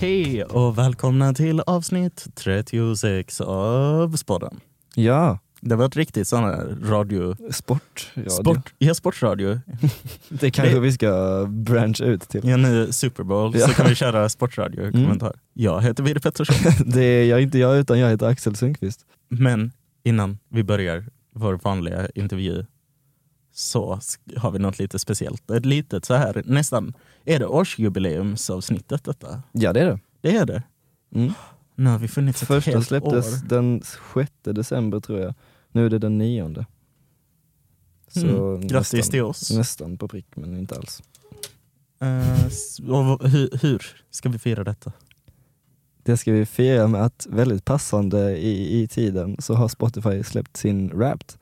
Hej och välkomna till avsnitt 36 av Spodden. Ja, Det var ett riktigt sån här radio... sportradio. Sport, ja, sportradio. Det kanske Det- vi ska brancha ut till. Ja, nu Super Bowl Ja. så kan vi köra sportradio kommentar. Jag heter Virre Pettersson. Det är jag, inte jag utan jag heter Axel Sundqvist. Men innan vi börjar vår vanliga intervju så har vi något lite speciellt. Ett litet så här, nästan, är det årsjubileumsavsnittet detta? Ja det är det. Det är det. Mm. Nu har vi funnits ett Första helt släpptes år. den 6 december tror jag. Nu är det den 9. Så Mm. Grattis nästan, till oss. Nästan på prick men inte alls. Eh, och v- hur, hur ska vi fira detta? Det ska vi fira med att väldigt passande i, i tiden så har Spotify släppt sin Wrapped.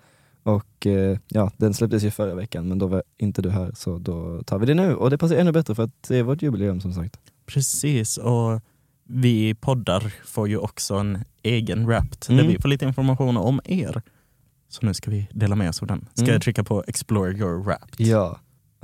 Och eh, ja, den släpptes ju förra veckan men då var inte du här så då tar vi det nu. Och det passar ännu bättre för att det är vårt jubileum som sagt. Precis, och vi poddar får ju också en egen Wrapped där Mm. vi får lite information om er. Så nu ska vi dela med oss av den. Ska Mm. jag trycka på Explore your Wrapped? Ja.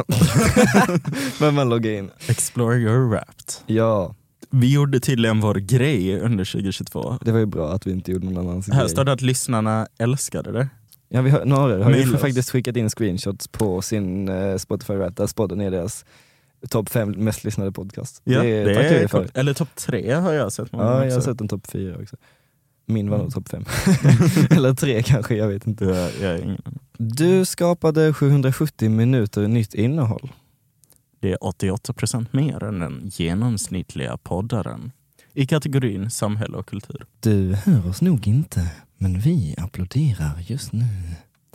Men man loggar in. Explore your Wrapped. Ja, Vi gjorde tydligen vår grej under 2022. det var ju bra att vi inte gjorde någon annans Här grej. står det att lyssnarna älskade det. Ja, vi har, några har ju faktiskt skickat in screenshots på sin eh, Spotify Rap där Spodden är deras topp fem mest lyssnade podcast. Ja, det, det tackar är vi för. Eller topp tre har jag sett. Ja, jag har också. sett en topp fyra också. Min var Mm. nog topp fem. Eller tre kanske, jag vet inte. Har ingen aning. Du skapade 770 minuter nytt innehåll. Det är 88% mer än den genomsnittliga poddaren i kategorin samhälle och kultur. Du hör oss nog inte, men vi applåderar just nu.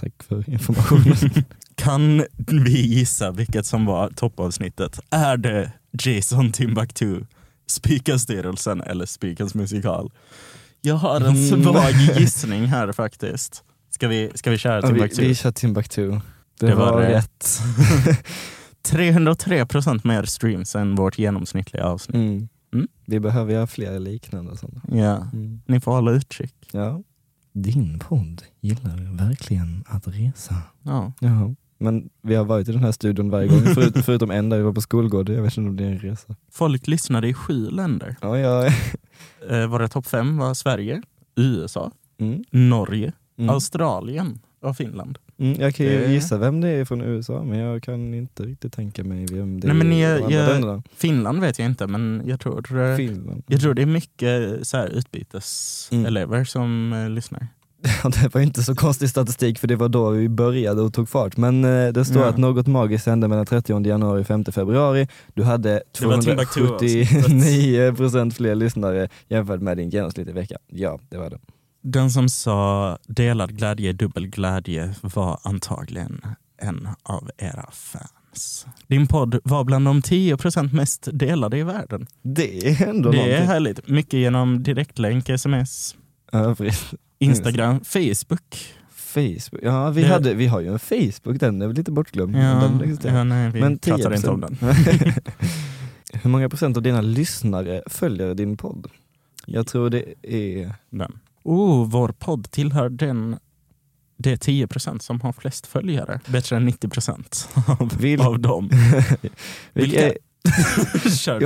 Tack för informationen. Kan vi gissa vilket som var toppavsnittet? Är det Jason Timbuktu, Spikarstyrelsen eller Spikens musikal? Jag har en Mm. svag gissning här faktiskt. Ska vi, ska vi köra Ja, vi, Timbuktu? vi kör Timbuktu. Det, Det var var, rätt. rätt. 303% mer streams än vårt genomsnittliga avsnitt. Mm. Mm. Vi behöver göra fler liknande sådana. Ja, Mm. ni får hålla utkik. Ja. Din podd gillar verkligen att resa. Ja. Jaha. Men vi har varit i den här studion varje gång, förut, förutom en där vi var på skolgård. Jag vet inte om det är en resa. Folk lyssnade i sju länder. Ja, ja. Eh, våra topp fem var Sverige, USA, Mm. Norge, Mm. Australien och Finland. Mm. Jag kan ju Det- gissa vem det är från USA, men jag kan inte riktigt tänka mig vem det Nej, är men jag- jag-. Finland vet jag inte, men jag tror, Finland. jag tror det är mycket så här, utbyteselever som eh, lyssnar. Ja, det var inte så konstig statistik för det var då vi började och tog fart. Men eh, det står Ja. att något magiskt hände mellan 30 januari och 5 februari. Du hade Det var Timbuktu 279% fler lyssnare jämfört med din genomsnittliga vecka. Ja, det var det. Den som sa delad glädje är dubbel glädje var antagligen en av era fans. Din podd var bland de 10% mest delade i världen. Det är ändå Det är någonting. härligt. Mycket genom direktlänk, sms, Övrigt. Instagram, Facebook. Facebook. Ja, vi, Det- hade, vi har ju en Facebook, den är väl lite bortglömd. Ja, den existerar. ja, nej, vi Men pratar 10%. inte om den. Hur många procent av dina lyssnare följer din podd? Jag tror det är... den. Oh, vår podd tillhör den det är 10% som har flest följare. Bättre än 90% av, Vil- av dem. Vilka.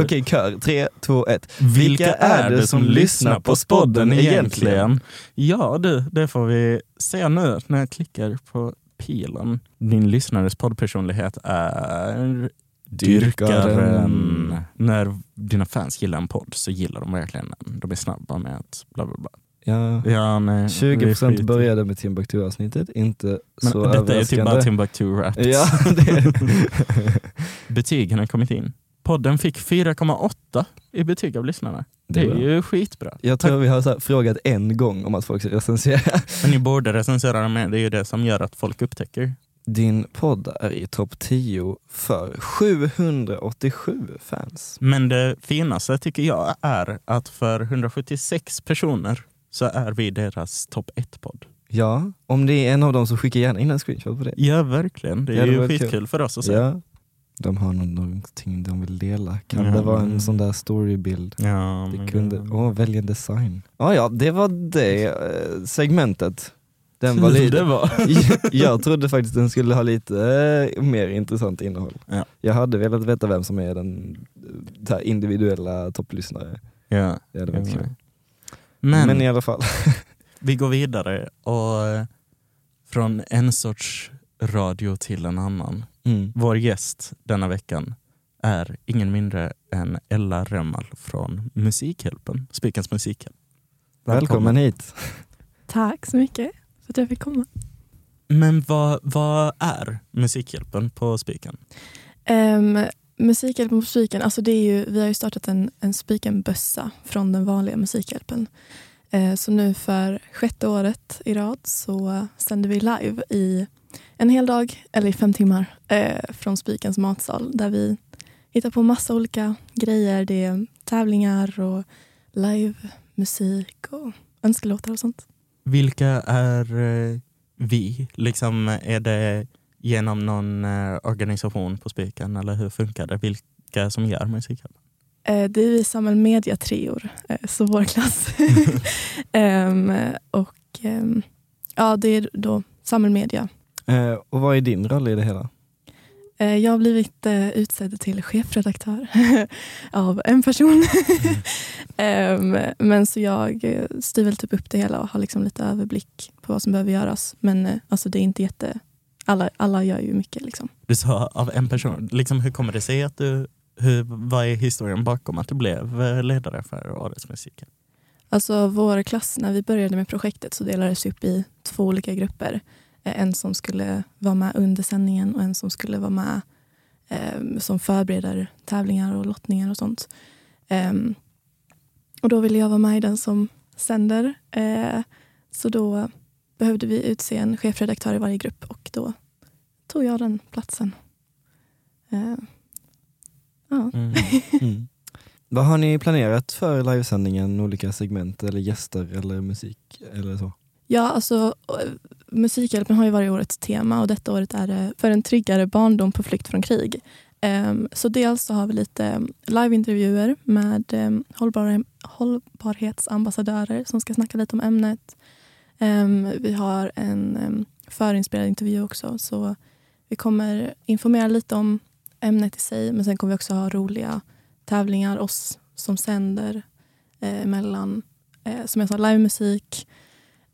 Okej, kör. Tre, två, ett. Vilka är det som lyssnar på spodden egentligen? Ja du, det får vi se nu när jag klickar på pilen. Din lyssnares poddpersonlighet är dyrkaren. Dyrkaren. När dina fans gillar en podd så gillar de verkligen den. De är snabba med att bla bla bla. Ja. Ja, nej, 20 vi skiter i- började med Timbuktu-avsnittet, inte Men så detta är typ bara Timbuktu Wrapped. Ja, det är... Betygen har kommit in. Podden fick 4,8 i betyg av lyssnarna. Det är bra. ju skitbra. Jag tror vi har frågat en gång om att folk ska recensera. Men ni borde recensera den med. Det är ju det som gör att folk upptäcker. Din podd är i topp 10 för 787 fans. Men det finaste tycker jag är att för 176 personer så är vi deras topp 1-podd. Ja, om det är en av dem så skicka gärna in en screenshot på det. Ja, verkligen. Det är Ja, det ju var skitkul kul. för oss att se. Ja. De har någonting de vill dela. Kan Ja. det vara en sån där storybild? Ja, Det kunde, åh, välj en design. Ah, ja, det var det eh, segmentet. Den var lite, det var. jag trodde faktiskt den skulle ha lite eh, mer intressant innehåll. Ja. Jag hade velat veta vem som är den här individuella topplyssnare. Ja. Det hade varit kul. Men, Men i alla fall. vi går vidare och eh, från en sorts radio till en annan. Mm. Vår gäst denna veckan är ingen mindre än Ella Remmal från Musikhjälpen, Spikens Musikhjälp. Välkommen hit. Tack så mycket för att jag fick komma. Men vad, vad är Musikhjälpen på Spiken? Um, Musikhjälpen på Spiken, alltså det är ju, vi har ju startat en, en Spiken-bössa från den vanliga Musikhjälpen. Eh, så nu för sjätte året i rad så sänder vi live i en hel dag, eller i fem timmar, eh, från Spikens matsal där vi hittar på massa olika grejer. Det är tävlingar och livemusik och önskelåtar och sånt. Vilka är eh, vi? Liksom, är det genom någon eh, organisation på Spiken eller hur funkar det? Vilka som gör Musikhjälpen? Eh, det är vi Samuel Media Treor, eh, så vår klass. Ehm, och ehm, ja, det är då Samuel Media. Eh, och vad är din roll i det hela? Eh, jag har blivit eh, utsedd till chefredaktör av en person. Ehm, men så jag styr väl typ upp det hela och har liksom lite överblick på vad som behöver göras. Men eh, alltså det är inte jätte... Alla, alla gör ju mycket. Liksom. Du sa av en person. Liksom, hur kommer det sig att du... Hur, vad är historien bakom att du blev eh, ledare för Årets musik? Alltså vår klass, när vi började med projektet så delades vi upp i två olika grupper. Eh, En som skulle vara med under sändningen och en som skulle vara med eh, som förbereder tävlingar och lottningar och sånt. Ehm, och då ville jag vara med i den som sänder. Eh, så då behövde vi utse en chefredaktör i varje grupp och då tog jag den platsen. Eh, ja. Mm. Mm. Vad har ni planerat för livesändningen? Olika segment eller gäster eller musik eller så? Ja, alltså eh, Musikhjälpen har ju varje år ett tema och detta året är det för en tryggare barndom på flykt från krig. Ehm, Så dels så har vi lite liveintervjuer med ehm, hållbar, hållbarhetsambassadörer som ska snacka lite om ämnet. Ehm, Vi har en ehm, förinspelad intervju också så vi kommer informera lite om ämnet i sig men sen kommer vi också ha roliga tävlingar, oss som sänder eh, mellan, eh, som jag sa, livemusik,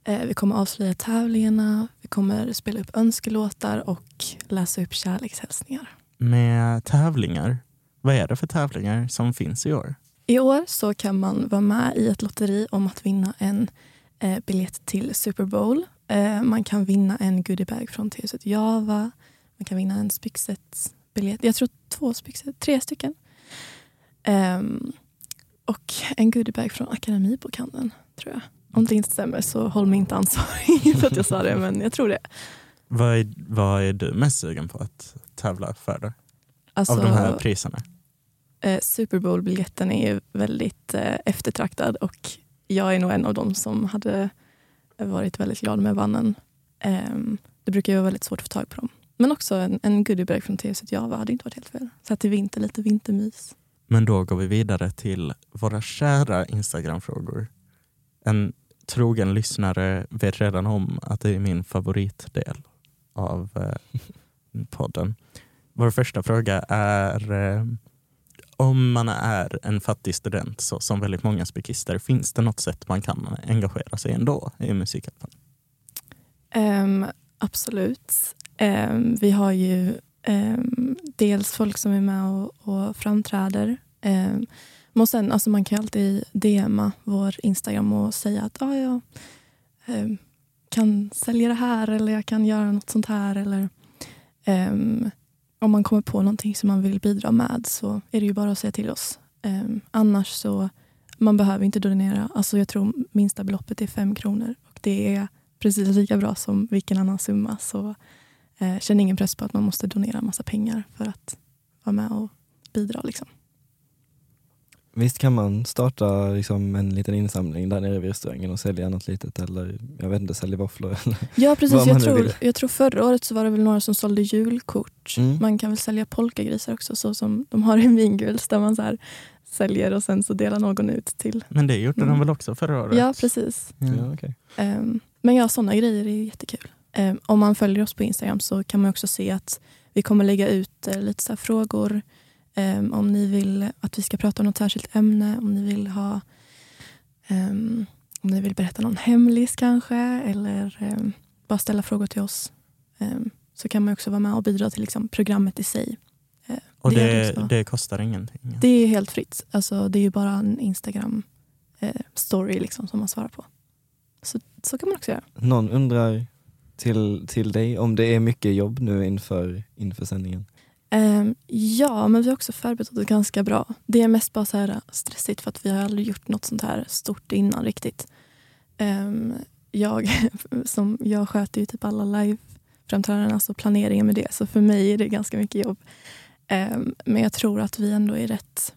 Eh, Vi kommer avslöja tävlingarna, vi kommer spela upp önskelåtar och läsa upp kärlekshälsningar. Med tävlingar, vad är det för tävlingar som finns i år? I år så kan man vara med i ett lotteri om att vinna en eh, biljett till Super Bowl. Eh, man kan vinna en goodiebag från Tehuset Java. Man kan vinna en Spyxet-biljett. Jag tror två Spyxet, tre stycken. Ehm, och en goodiebag från Akademibokhandeln, tror jag. Om det inte stämmer så håll mig inte ansvarig för att jag sa det, men jag tror det. Vad är, vad är du mest sugen på att tävla för? Då? Alltså, Av de här priserna? eh, Super Bowl-biljetten är ju väldigt eh, eftertraktad och jag är nog en av dem som hade varit väldigt glad med vannen. Ehm, det brukar ju vara väldigt svårt att få tag på dem. Men också en, en goodiebag från TVC Java hade inte varit helt fel. Så att till vinter lite vintermys. Men då går vi vidare till våra kära Instagram-frågor. En trogen lyssnare vet redan om att det är min favoritdel av eh, podden. Vår första fråga är eh, om man är en fattig student så som väldigt många spikister, finns det något sätt man kan engagera sig ändå i musikhjälpen? Um, ehm, absolut. Um, vi har ju um, dels folk som är med och, och framträder. Um, och sen, alltså man kan alltid DMa vår Instagram och säga att ah, jag kan sälja det här eller jag kan göra något sånt här. Eller, om man kommer på någonting som man vill bidra med så är det ju bara att säga till oss. Um, annars så man behöver inte donera. Alltså jag tror minsta beloppet är fem kronor och det är precis lika bra som vilken annan summa. Så eh, känn ingen press på att man måste donera en massa pengar för att vara med och bidra. Liksom. Visst kan man starta liksom en liten insamling där nere vid restaurangen och sälja något litet eller jag vet inte, sälja våfflor eller Ja precis, jag tror, jag tror förra året så var det väl några som sålde julkort. Mm. Man kan väl sälja polkagrisar också så som de har i Mean där man så här säljer och sen så delar någon ut till. Men det gjorde Mm. de väl också förra året? Ja precis. Ja. Ja, okej. Ehm, men ja, sådana grejer är jättekul. Ehm, om man följer oss på Instagram så kan man också se att vi kommer lägga ut eh, lite så här frågor Um, om ni vill att vi ska prata om något särskilt ämne, om ni vill ha um, om ni vill berätta någon hemlis kanske eller um, bara ställa frågor till oss så kan man också vara med och bidra till liksom, programmet i sig. Uh, och det, det, det, kostar ingenting? Det är helt fritt. Alltså, det är ju bara en Instagram uh, story liksom, som man svarar på. Så, så kan man också göra. Någon undrar till, till dig om det är mycket jobb nu inför, inför sändningen? Um, ja, men vi har också förberett oss ganska bra. Det är mest bara så här äh, stressigt för att vi har aldrig gjort något sånt här stort innan riktigt. Um, jag, som, jag sköter ju typ alla live-framträdanden, alltså planeringen med det. Så för mig är det ganska mycket jobb. Um, men jag tror att vi ändå är rätt,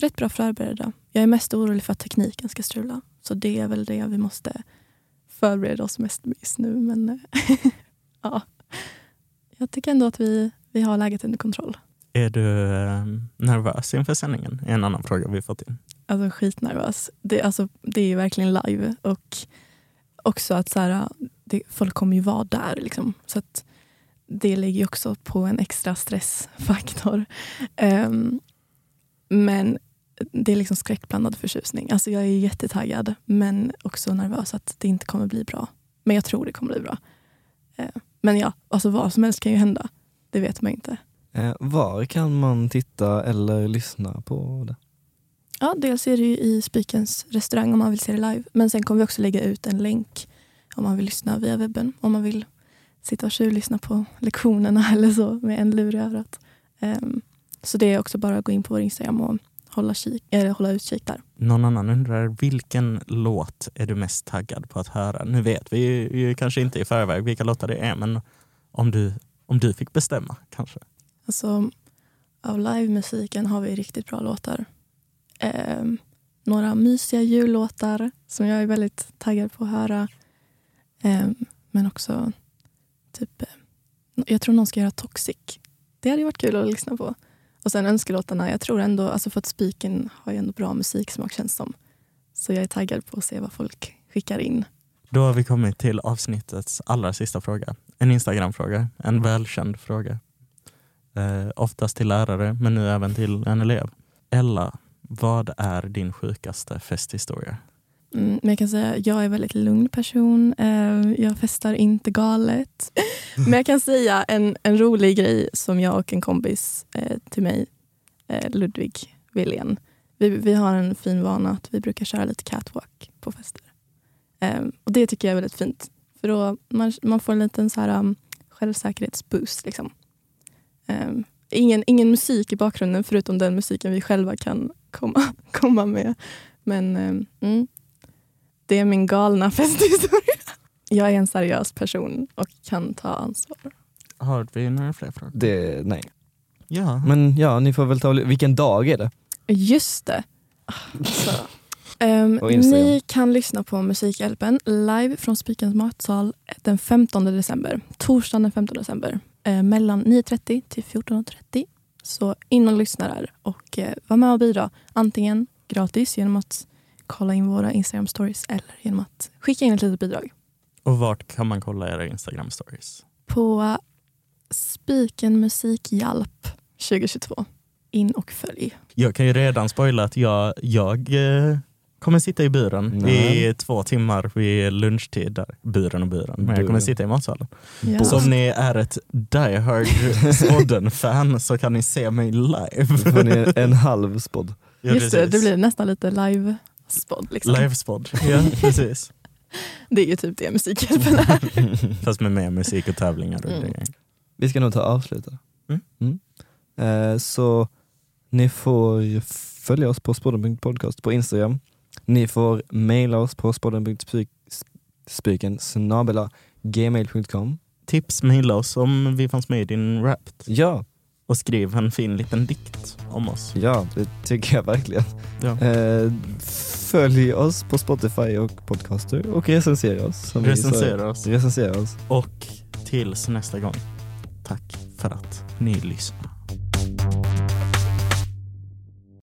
rätt bra förberedda. Jag är mest orolig för att tekniken ska strula. Så det är väl det vi måste förbereda oss mest med just nu. Men ja, jag tycker ändå att vi vi har läget under kontroll. Är du eh, nervös inför sändningen? En annan fråga vi fått in. Alltså skitnervös. Det, alltså, det är verkligen live och också att så här, det, folk kommer ju vara där. Liksom. Så det lägger också på en extra stressfaktor. Um, men det är liksom skräckblandad förtjusning. Alltså jag är jättetaggad men också nervös att det inte kommer bli bra. Men jag tror det kommer bli bra. Uh, men ja, alltså vad som helst kan ju hända. Det vet man inte. Eh, var kan man titta eller lyssna på det? Ja, dels är det ju i Spikens restaurang om man vill se det live. Men sen kommer vi också lägga ut en länk om man vill lyssna via webben. Om man vill sitta och tjuvlyssna på lektionerna eller så med en lur i örat. Um, så det är också bara att gå in på vår Instagram och hålla, kik, eller hålla utkik där. Någon annan undrar, vilken låt är du mest taggad på att höra? Nu vet vi ju kanske inte i förväg vilka låtar det är, men om du om du fick bestämma kanske? Alltså, av livemusiken har vi riktigt bra låtar. Eh, några mysiga jullåtar som jag är väldigt taggad på att höra. Eh, men också typ, eh, jag tror någon ska göra Toxic. Det hade varit kul att lyssna på. Och sen önskelåtarna, jag tror ändå, alltså för att Spiken har ju ändå bra musiksmak känns som. Så jag är taggad på att se vad folk skickar in. Då har vi kommit till avsnittets allra sista fråga. En Instagram-fråga, en välkänd fråga. Eh, oftast till lärare, men nu även till en elev. Ella, vad är din sjukaste festhistoria? Mm, men jag kan säga jag är en väldigt lugn person. Eh, jag festar inte galet. men jag kan säga en, en rolig grej som jag och en kompis eh, till mig, eh, Ludvig Wilén, vi, vi har en fin vana att vi brukar köra lite catwalk på fester. Um, och Det tycker jag är väldigt fint. För då man, man får en liten så här, um, självsäkerhetsboost. Liksom. Um, ingen, ingen musik i bakgrunden förutom den musiken vi själva kan komma, komma med. Men um, mm, det är min galna festhistoria. Jag är en seriös person och kan ta ansvar. Har vi några fler frågor? Det, nej. Ja. Men ja, ni får väl ta, vilken dag är det? Just det. Så. Um, ni kan lyssna på Musikhjälpen live från Spikens matsal den 15 december. Torsdagen den 15 december. Uh, mellan 9.30 till 14.30. Så in och lyssna där och uh, var med och bidra. Antingen gratis genom att kolla in våra Instagram stories eller genom att skicka in ett litet bidrag. Och vart kan man kolla era Instagram stories? På Spiken Musikhjälp 2022. In och följ. Jag kan ju redan spoila att jag, jag eh, kommer sitta i buren Nej. i två timmar vid lunchtid. Där. Buren och buren, men jag kommer sitta i matsalen. Ja. Så om ni är ett Die Hard Sodden-fan så kan ni se mig live. Får ni en halv spod. Ja, Just det, det blir nästan lite live-spod. Liksom. Live-spod, ja precis. det är ju typ det Musikhjälpen är. Fast med mer musik och tävlingar. Och mm. Vi ska nog ta och avsluta. Mm. Mm. Eh, så ni får följa oss på spodden.podcast på Instagram. Ni får mejla oss på spodden.spiken gmail.com. Tips, mejla oss om vi fanns med i din rap. Ja. Och skriv en fin liten dikt om oss. Ja, det tycker jag verkligen. Ja. Eh, följ oss på Spotify och Podcaster och recensera oss. Recensera oss. Recensera oss. Och tills nästa gång, tack för att ni lyssnar.